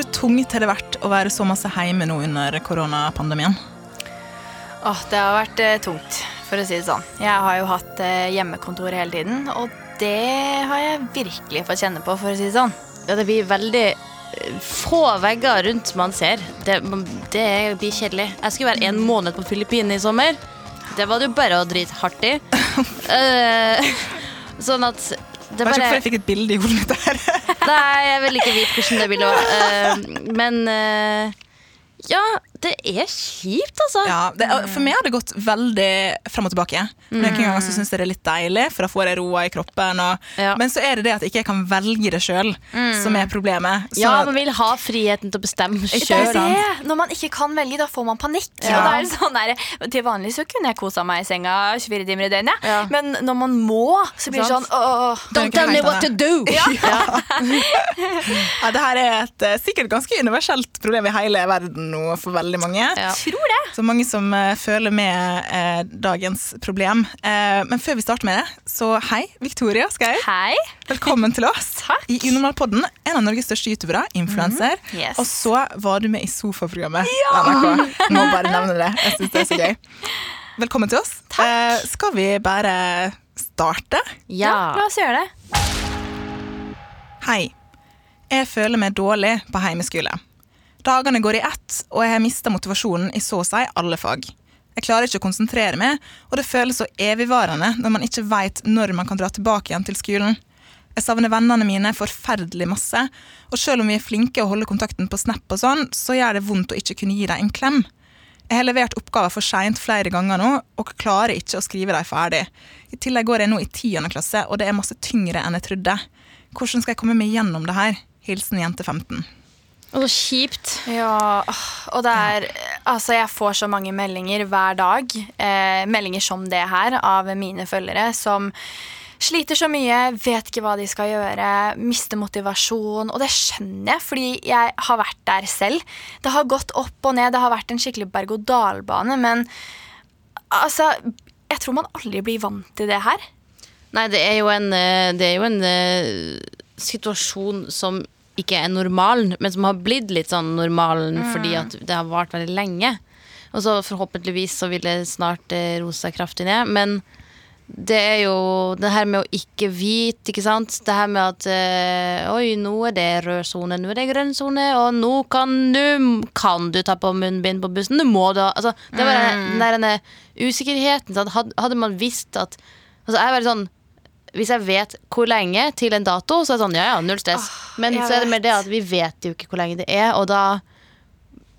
Hvor tungt har det vært å være så masse hjemme nå under koronapandemien? Åh, det har vært eh, tungt, for å si det sånn. Jeg har jo hatt eh, hjemmekontor hele tiden, og det har jeg virkelig fått kjenne på, for å si det sånn. Ja, det blir veldig eh, få vegger rundt man ser. Det, det blir kjedelig. Jeg skulle være en måned på Filippinene i sommer. Det var det jo bare å drite hardt i. uh, sånn at det ikke bare hvorfor jeg fikk et bilde i hodet mitt der. Nei, jeg vil ikke vite hvordan det bildet var. Uh, men uh, ja, det er kjipt, altså. Ja, det, for meg har det gått veldig frem og tilbake. Noen ganger så syns jeg det er litt deilig, for da får jeg roa i kroppen. Og, Ja. Men så er det det at jeg ikke kan velge det sjøl, som er problemet. Så, Ja, man vil ha friheten til å bestemme sjøl. Når man ikke kan velge, da får man panikk. Ja. Og det er sånn der, til vanlig så kunne jeg kosa meg i senga 24 timer i døgnet. Ja. Men når man må, så blir det sånn åh. Don't tell me what to do! Ja. ja, det her er et eh, sikkert ganske universelt problem i hele verden nå for veldig mange. Ja. Tror det. Så mange som uh, føler med uh, dagens problem. Uh, men før vi starter med det, så hei, Victoria Skau. Hei. Velkommen til oss Takk. i Unormalpodden. En av Norges største youtubere, influenser. Mhm, yes. Og så var du med i Sofaprogrammet ja! NRK. Må bare nevne det. Jeg synes det er så gøy. Velkommen til oss. Eh, skal vi bare starte? Ja, la oss gjøre det. Hei. Jeg føler meg dårlig på heimeskole. Dagene går i ett, og jeg har mista motivasjonen i så å si alle fag. Jeg klarer ikke å konsentrere meg, og det føles så evigvarende når man ikke veit når man kan dra tilbake igjen til skolen. Jeg savner vennene mine forferdelig masse, og selv om vi er flinke å holde kontakten på Snap, og sånn, så gjør det vondt å ikke kunne gi dem en klem. Jeg har levert oppgaver for seint flere ganger nå, og klarer ikke å skrive dem ferdig. I tillegg går jeg nå i tiende klasse, og det er masse tyngre enn jeg trodde. Hvordan skal jeg komme meg gjennom det her? Hilsen jente 15. Og så kjipt. Ja, og det er Altså, jeg får så mange meldinger hver dag. Eh, meldinger som det her av mine følgere som sliter så mye, vet ikke hva de skal gjøre, mister motivasjon. Og det skjønner jeg, fordi jeg har vært der selv. Det har gått opp og ned, det har vært en skikkelig berg-og-dal-bane, men altså Jeg tror man aldri blir vant til det her. Nei, det er jo en, eh, det er jo en uh, situasjon som ikke er normalen, men som har blitt litt sånn normalen fordi at det har vart veldig lenge. Og så forhåpentligvis så vil det snart eh, seg kraftig ned. Men det er jo det her med å ikke vite, ikke sant. Det her med at eh, oi, nå er det rød sone, nå er det grønn sone, og nå kan du Kan du ta på munnbind på bussen? Du må da Altså, det var mm. den der denne usikkerheten. Hadde man visst at Altså, jeg er veldig sånn hvis jeg vet hvor lenge til en dato, så er det sånn, ja ja, null stress. Men så er det mer det at vi vet jo ikke hvor lenge det er, og da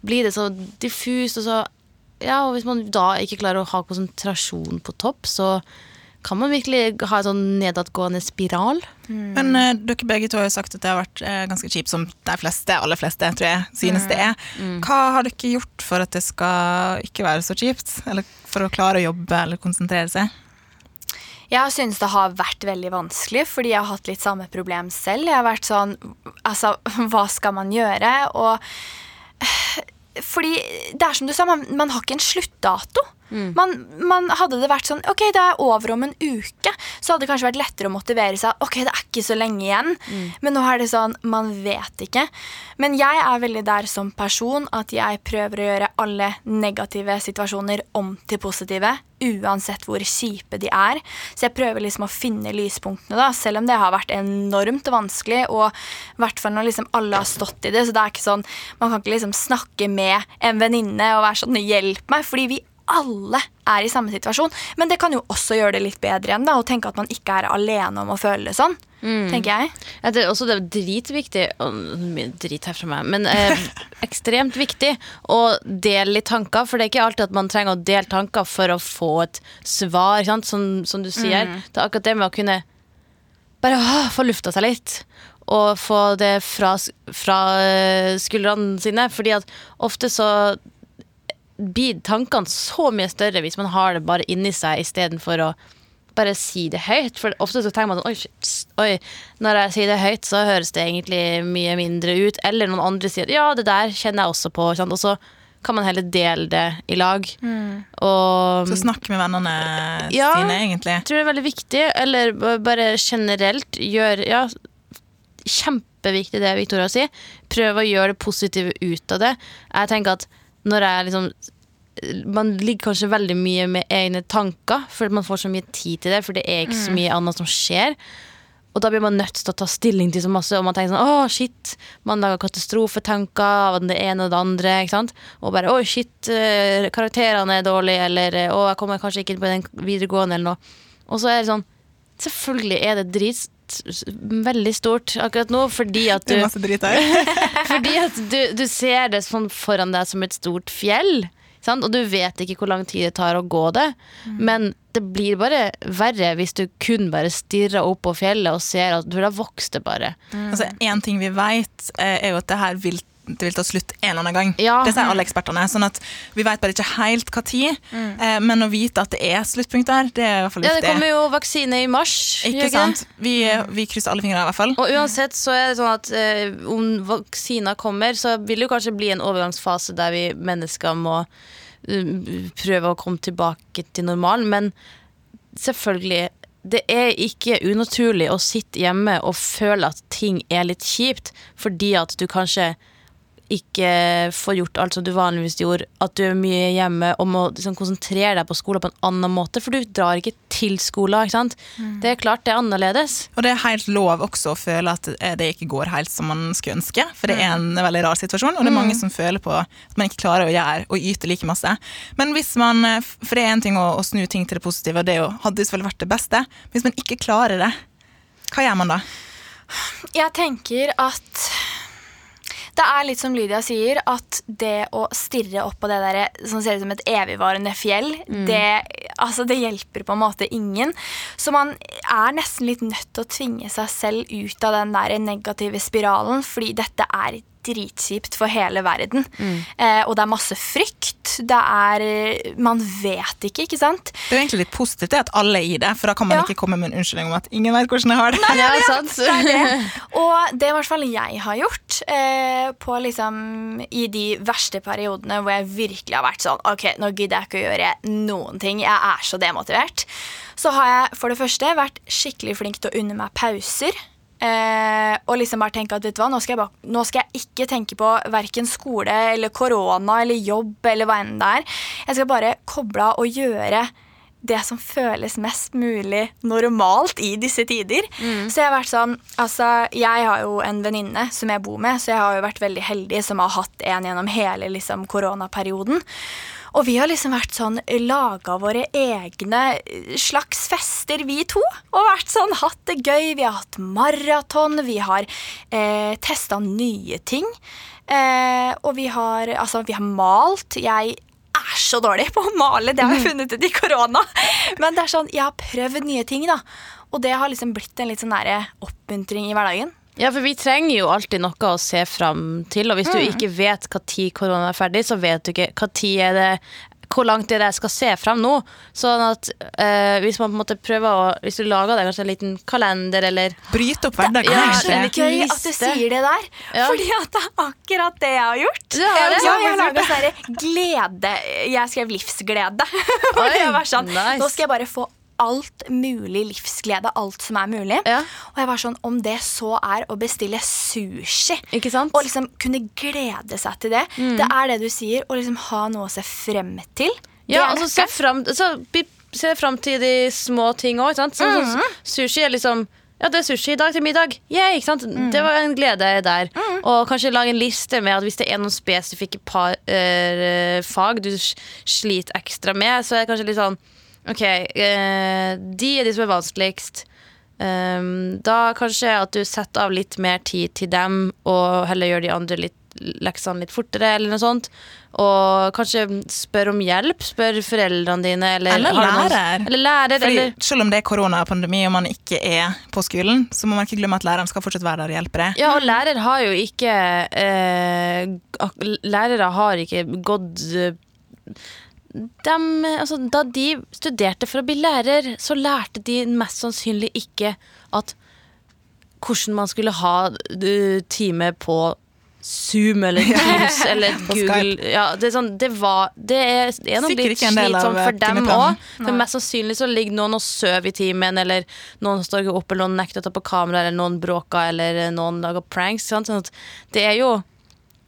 blir det så diffust, og så Ja, og hvis man da ikke klarer å ha konsentrasjon på topp, så kan man virkelig ha en sånn nedadgående spiral. Men uh, dere begge to har jo sagt at det har vært uh, ganske kjipt, som de fleste, aller fleste, tror jeg, synes det er. Hva har dere gjort for at det skal ikke være så kjipt? Eller for å klare å jobbe eller konsentrere seg? Jeg synes det har vært veldig vanskelig, fordi jeg har hatt litt samme problem selv. Jeg har vært sånn Altså, hva skal man gjøre? Og fordi det er som du sa, man, man har ikke en sluttdato. Man, man Hadde det vært sånn Ok, det er over om en uke, så hadde det kanskje vært lettere å motivere seg. Ok, det er ikke så lenge igjen. Men nå er det sånn Man vet ikke. Men jeg er veldig der som person at jeg prøver å gjøre alle negative situasjoner om til positive. Uansett hvor kjipe de er. Så jeg prøver liksom å finne lyspunktene, da, selv om det har vært enormt vanskelig. Og i hvert fall når liksom alle har stått i det. Så det er ikke sånn Man kan ikke liksom snakke med en venninne og være sånn 'hjelp meg', fordi vi alle er i samme situasjon. Men det kan jo også gjøre det litt bedre igjen, da, å tenke at man ikke er alene om å føle det sånn. tenker jeg. Ja, det er også det er dritviktig mye Drit her fra meg, men eh, ekstremt viktig å dele litt tanker. For det er ikke alltid at man trenger å dele tanker for å få et svar? Som, som du sier. Det er akkurat det med å kunne bare å, få lufta seg litt. og få det fra, fra eh, skuldrene sine. Fordi at ofte så blir tankene så mye større hvis man har det bare inni seg istedenfor å bare si det høyt. For ofte så tenker man sånn oi, shit, oi, når jeg sier det høyt, så høres det egentlig mye mindre ut. Eller noen andre sier ja, det der kjenner jeg også på. Sant? Og så kan man heller dele det i lag. Og Så snakk med vennene Ja. sine, egentlig. jeg tror det er veldig viktig. Eller bare generelt gjør Ja, kjempeviktig det Victoria sier. Prøv å gjøre det positive ut av det. Jeg tenker at når jeg liksom man ligger kanskje veldig mye med egne tanker, for man får så mye tid til det. For det er ikke så mye annet som skjer. Og da blir man nødt til å ta stilling til så masse, og man tenker sånn Å, shit. Man lager katastrofetanker av det ene og det andre. ikke sant? Og bare Å, shit, eh, karakterene er dårlige, eller Å, jeg kommer kanskje ikke inn på den videregående, eller noe. Og så er det sånn Selvfølgelig er det drit veldig stort akkurat nå, fordi at du fordi at du, du ser det sånn foran deg som et stort fjell. Sant? Og du vet ikke hvor lang tid det tar å gå det. Men det blir bare verre hvis du kun bare stirrer opp på fjellet og ser at du har vokst det bare. Altså, en ting vi vet, eh, er jo at det her vil, det vil ta slutt en eller annen gang. Ja. Det sier alle ekspertene. Sånn at vi vet bare ikke helt hva tid, eh, men å vite at det er sluttpunkt der, det er i hvert fall Ja, det kommer jo vaksine i mars. Ikke Jørgen? sant? Vi, vi krysser alle fingrene, i hvert fall. Og uansett så er det sånn at eh, om vaksina kommer, så vil det jo kanskje bli en overgangsfase der vi mennesker må uh, prøve å komme tilbake til normalen. Men selvfølgelig, det er ikke unaturlig å sitte hjemme og føle at ting er litt kjipt, fordi at du kanskje ikke får gjort alt som du vanligvis gjorde, at du er mye hjemme og må liksom konsentrere deg på skolen på en annen måte, for du drar ikke til skolen. ikke sant? Det er klart det er annerledes. Og det er helt lov også å føle at det ikke går helt som man skulle ønske, for det er en veldig rar situasjon, og det er mange som føler på at man ikke klarer å gjøre og yte like masse. Men hvis man, for det er en ting å, å snu ting til det positive, og det hadde jo selvfølgelig vært det beste, hvis man ikke klarer det, hva gjør man da? Jeg tenker at det er litt som Lydia sier, at det å stirre opp på det der som ser ut som et evigvarende fjell, det, altså det hjelper på en måte ingen. Så man er nesten litt nødt til å tvinge seg selv ut av den der negative spiralen, fordi dette er dritkjipt for hele verden. Eh, og det er masse frykt. Det er Man vet ikke, ikke sant? Det er egentlig litt positivt det at alle er i det, for da kan man Ja. ikke komme med en unnskyldning om at ingen vet hvordan jeg har det. Ja, sant? Det er det. Og det i hvert fall jeg har gjort eh, på liksom i de verste periodene hvor jeg virkelig har vært sånn Ok, nå gidder jeg ikke å gjøre noen ting. Jeg er så demotivert. Så har jeg for det første vært skikkelig flink til å unne meg pauser. Eh, og liksom bare tenke at vet du hva, nå skal, jeg bare, nå skal jeg ikke tenke på verken skole eller korona eller jobb eller hva enn det er. Jeg skal bare koble av og gjøre det som føles mest mulig normalt i disse tider. Så jeg har vært sånn Altså, jeg har jo en venninne som jeg bor med, så jeg har jo vært veldig heldig som har hatt en gjennom hele liksom, koronaperioden. Og vi har liksom vært sånn laga våre egne eh, slags fester, vi to. Og vært sånn, hatt det gøy. Vi har hatt maraton, vi har eh, testa nye ting. Eh, og vi har, altså, vi har malt. Jeg er så dårlig på å male, det har jeg funnet ut i korona. Men det er sånn, jeg har prøvd nye ting, da. Og det har liksom blitt en litt sånn oppmuntring i hverdagen. Ja, for vi trenger jo alltid noe å se fram til. Og hvis du ikke vet hva tid korona er ferdig, så vet du ikke hva tid er det hvor langt er det jeg skal se frem nå. Sånn at eh, hvis man på en måte prøver å Hvis du lager deg kanskje en liten kalender eller Bryte opp hverdagen. Ja, jeg skjønner ikke. Gøy at du sier det der, Ja. fordi at det er akkurat det jeg har gjort. Har det? Ja, jeg har laga sånn glede Jeg skrev livsglede. Oi, jeg sånn, nice. Nå skal jeg bare få alt mulig livsglede. Alt som er mulig. Ja. Og jeg var sånn, om det så er å bestille sushi Ikke sant? og liksom kunne glede seg til det. Det er det du sier, å liksom ha noe å se frem til. Ja, altså se frem, så, se frem til de små ting òg. Så, så, sushi er liksom ja, det er sushi i dag til middag. Ikke sant? Det var en glede der. Og kanskje lage en liste med at hvis det er noen spesifikke par, eh, fag du sliter ekstra med, så er det kanskje litt sånn OK, eh, de er de som er vanskeligst. Um, da kanskje at du setter av litt mer tid til dem, og heller gjør de andre litt leksene litt fortere, eller noe sånt. Og kanskje spør om hjelp. Spør foreldrene dine, eller Eller noen- lærer. Eller lærer, Fordi eller Selv om det er koronapandemi og man ikke er på skolen, så må man ikke glemme at læreren skal fortsatt være der og hjelpe deg. Ja, og lærer har jo ikke eh, Lærere har ikke gått eh, dem, altså, Da de studerte for å bli lærer, så lærte de mest sannsynlig ikke at hvordan man skulle ha eh, time på Zoom eller Teams eller Google. Ja, det, er sånn, det, var, det er, det er litt slitsomt for eh, dem òg. For mest sannsynlig så ligger noen og sover i timen, eller noen står opp, eller noen nekter å ta på kamera, eller noen bråker, eller noen lager pranks. Sånn det er jo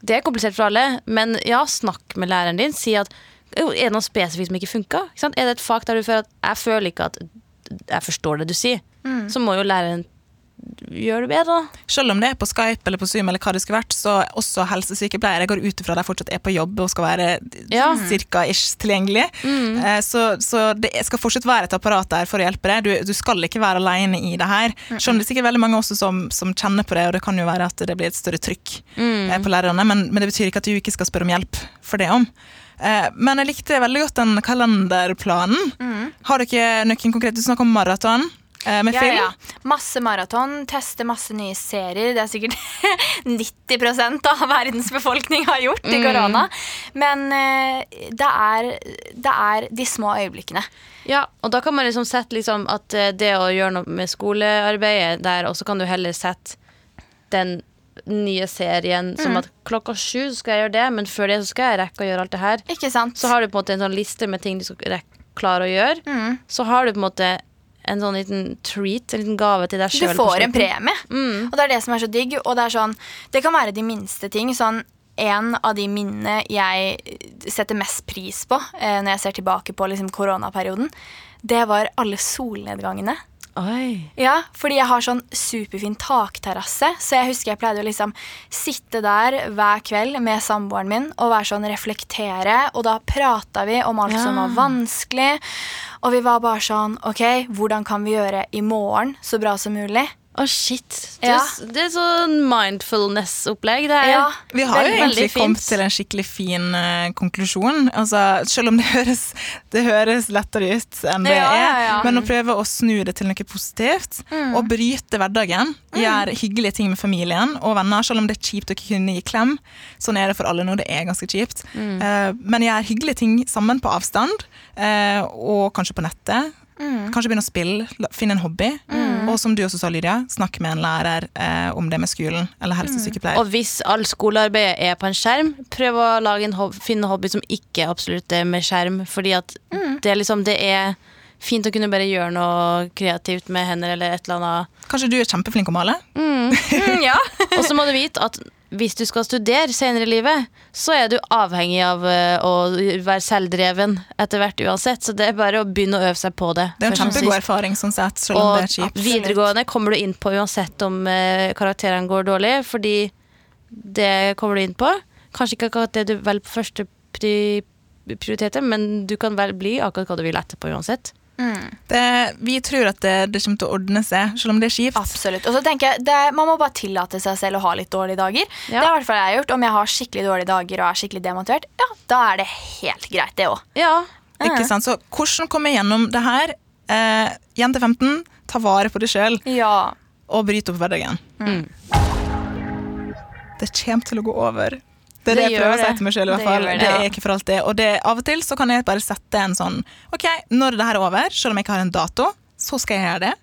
Det er komplisert for alle, men ja, snakk med læreren din. Si at er det noe spesifikt som ikke funka? Er det et fag der du føler at jeg føler ikke at jeg forstår det du sier, så må jo læreren gjøre det bedre. Selv om det er på Skype eller på Zoom, eller hva det skulle vært, så også helsesykepleiere går ut ifra de fortsatt er på jobb og skal være Ja. cirka ish tilgjengelig. Mm. Så, så det skal fortsatt være et apparat der for å hjelpe deg. Du, du skal ikke være alene i det her. Selv om det er sikkert veldig mange også som, som kjenner på det, og det kan jo være at det blir et større trykk mm. på lærerne, men, men det betyr ikke at du ikke skal spørre om hjelp for det om. Eh, Men jeg likte veldig godt den kalenderplanen. Har dere noen konkret? Du snakker om maraton eh, med Ja, film. ja. Masse maraton, teste masse nye serier. Det er sikkert 90 av verdens befolkning har gjort i korona. Men eh, det, er, det er de små øyeblikkene. Ja, og da kan man liksom sette liksom at eh, det å gjøre noe med skolearbeidet der, og så kan du heller sette den nye serien som at klokka sju skal jeg gjøre det, men før det så skal jeg rekke å gjøre alt det her. Så har du på en måte en sånn liste med ting du skal rekke, klare å gjøre. Så har du på en måte en sånn liten treat, en liten gave til deg Du får en premie. Og det er det som er så digg. Og det er sånn Det kan være de minste ting. Sånn en av de minnene jeg setter mest pris på eh, når jeg ser tilbake på liksom, koronaperioden, det var alle solnedgangene. Oi. Ja, fordi jeg har sånn superfin takterrasse, så jeg husker jeg pleide å liksom sitte der hver kveld med samboeren min og være sånn reflektere, og da prata vi om alt som var vanskelig, og vi var bare sånn OK, hvordan kan vi gjøre i morgen så bra som mulig? Å, shit. Det, er Ja. det er sånn mindfulness-opplegg. Det er Ja, Vi har jo egentlig egentlig fint. kommet til en skikkelig fin uh, konklusjon. Altså, selv om det høres, det høres lettere ut enn det Ja, er. ja, ja. Men å prøve å snu det til noe positivt, Mm. og bryte hverdagen. Gjøre hyggelige ting med familien og venner, selv om det er kjipt å kunne gi klem. Sånn er det for alle nå, det er ganske kjipt. Mm. Uh, men gjøre hyggelige ting sammen på avstand, uh, og kanskje på nettet. Mm. Kanskje begynne å spille, finne en hobby. Og som du også sa, Lydia, snakk med en lærer eh, om det med skolen, eller helsesykepleier. Og hvis all skolearbeidet er på en skjerm, prøv å en hob finne en hobby som ikke absolutt er med skjerm. Fordi at det, er liksom, det er fint å kunne bare gjøre noe kreativt med hender eller et eller annet. Kanskje du er kjempeflink å male? Mm, ja. Og så må du vite at hvis du skal studere senere i livet, så er du avhengig av eh, å være selvdreven etter hvert uansett. Så det er bare å begynne å øve seg på det. Det er en kjempegod erfaring, sånn sett, selv om det er Og kjipt. videregående kommer du inn på uansett om eh, karakterene går dårlig, fordi det kommer du inn på. Kanskje ikke akkurat det du velger på første pri prioritet, men du kan vel bli akkurat hva du vil etterpå uansett. Det, vi tror at det, det kommer til å ordne seg, selv om det er kjipt. Absolutt. Og så tenker jeg, det, Man må bare tillate seg selv å ha litt dårlige dager. Det Ja. har i hvert fall jeg har gjort. Om jeg har skikkelig dårlige dager og er skikkelig demotivert, ja, da er det helt greit, det òg. Ja. Ikke sant? Så hvordan komme gjennom det her? Eh, jente 15, ta vare på deg sjøl Ja. og bryte opp hverdagen. Mm. Det kommer til å gå over. Det er det, Det jeg prøver å si til meg sjøl. Det Det, det, er ikke for alltid. Og det, av og til så kan jeg bare sette en sånn OK, når det her er over, selv om jeg ikke har en dato, så skal jeg gjøre det.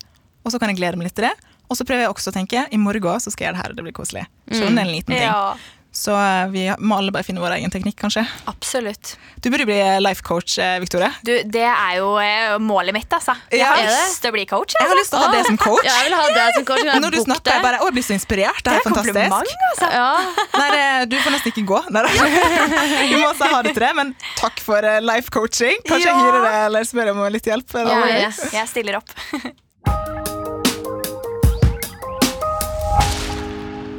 Og så kan jeg glede meg litt til det. Og så prøver jeg også å tenke i morgen så skal jeg gjøre det her, og det blir koselig. Om det er en liten ting. ja. Så eh, vi må alle bare finne vår egen teknikk, kanskje. Absolutt. Du burde bli life coach, eh, Victoria. Du, det er jo eh, målet mitt, altså. Jeg har lyst til å bli coach. Jeg har Altså. lyst til å ha det som coach. ja, jeg vil ha det som coach. Jeg Når du snakker, jeg bare Å, jeg blir så inspirert. Det er, Det er fantastisk. kompliment, altså. Ja. Nei, du får nesten ikke gå. Nei, da. Vi må også ha det til det, men takk for life coaching. Kanskje Ja. jeg hyrer det eller spør om litt hjelp. Eller? Ja, Ja, yes. Jeg stiller opp.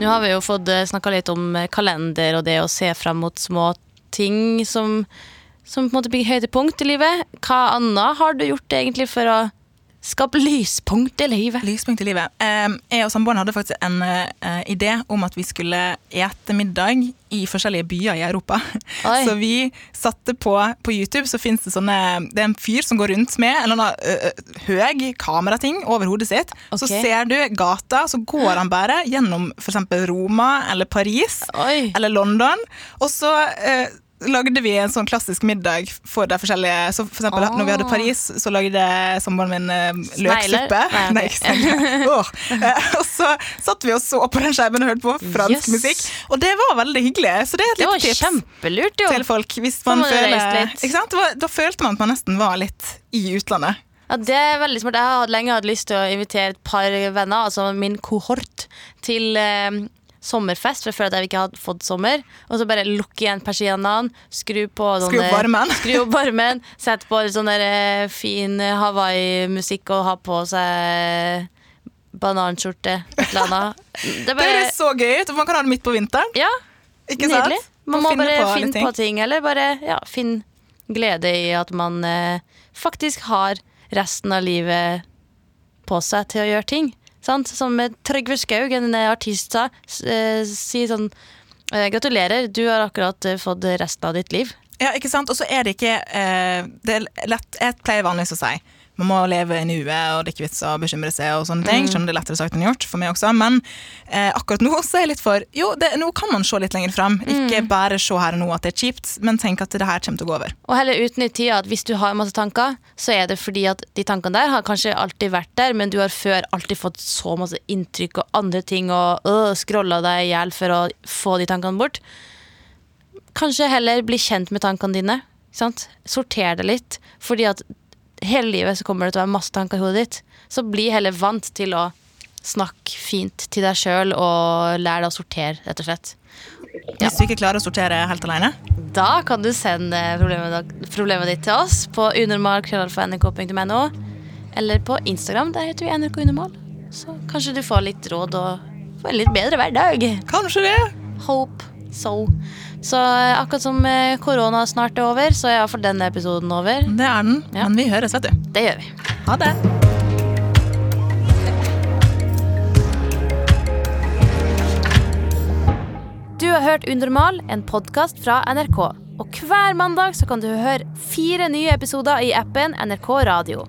Nå har vi jo fått snakka litt om eh, kalender og det å se fram mot små ting som, som på en måte blir høydepunkt i livet. Hva annet har du gjort egentlig for å Skap lyspunkt i livet. Lyspunkt i livet. Eh, jeg og samboeren hadde faktisk en eh, idé om at vi skulle ete middag i forskjellige byer i Europa. Oi. Så vi satte på På YouTube så finnes det sånne Det er en fyr som går rundt med en eller annen høy kamerating over hodet sitt. Så ser du gata, så går han bare gjennom f.eks. Roma eller Paris Oi. eller London. Og så lagde vi en sånn klassisk middag for de forskjellige Så for eksempel oh. når vi hadde Paris, så lagde samboeren min eh, løksuppe. Nei, oh. Og så satt vi og så på den skeiven og hørte på fransk Yes. musikk. Og det var veldig hyggelig. Så det er et Det lite tips kjempelurt, jo. til folk. Føler? Var, Da følte man at man nesten var litt i utlandet. Ja, Det er veldig smart. Jeg har lenge hatt lyst til å invitere et par venner, altså min kohort, til eh, sommerfest. For jeg føler at jeg ikke har fått sommer. Og så bare lukke igjen persiennene, skru på Skru opp varmen. skru opp varmen, sette på sånn der, eh, fin Hawaii-musikk og ha på seg bananskjorte, et eller annet. Det er Det bare så gøy ut. Man kan ha det midt på vinteren. Ja, Ikke sant? nydelig. Man må bare på finne ting. på ting, eller bare ja, finne glede i at man eh, faktisk har resten av livet på seg til å gjøre ting. Sant? Som Trygve Skaug, en eh, artist, sa, eh, sier sånn eh, Gratulerer, du har akkurat fått resten av ditt liv. Ja, ikke sant? Og så er det ikke det er lett, Jeg pleier vanligvis å si man må leve i nuet, og det er ikke vits å bekymre seg. og sånne ting. Skjønner det er lettere sagt enn gjort for meg også. Men eh, akkurat nå så er jeg litt for Jo, det, nå kan man se litt lenger fram. Ikke bare se her og nå at det er kjipt, men tenk at det her kommer til å gå over. Og heller utnytt tida at hvis du har masse tanker, så er det fordi at de tankene der har kanskje alltid vært der, men du har før alltid fått så masse inntrykk og andre ting og øh, scrolla deg i hjel for å få de tankene bort. Kanskje heller bli kjent med tankene dine. Sant? Sorter det litt. Fordi at hele livet så kommer det til å være masse tanker i hodet ditt. Så bli heller vant til å snakke fint til deg sjøl og lære deg å sortere, rett og slett. Hvis du ikke klarer å sortere helt alene. Da kan du sende problemet, problemet ditt til oss på unormal.nrk.no eller på Instagram. Der heter vi NRK Unormal. Så kanskje du får litt råd og får en litt bedre hverdag. Kanskje det. Hope so. Så eh, akkurat som eh, korona snart er over, så er iallfall denne episoden over. Det er den. Ja. Men vi høres, vet du. Det gjør vi. Ha det. Du har hørt Unormal, en podkast fra NRK. Og hver mandag så kan du høre fire nye episoder i appen NRK Radio.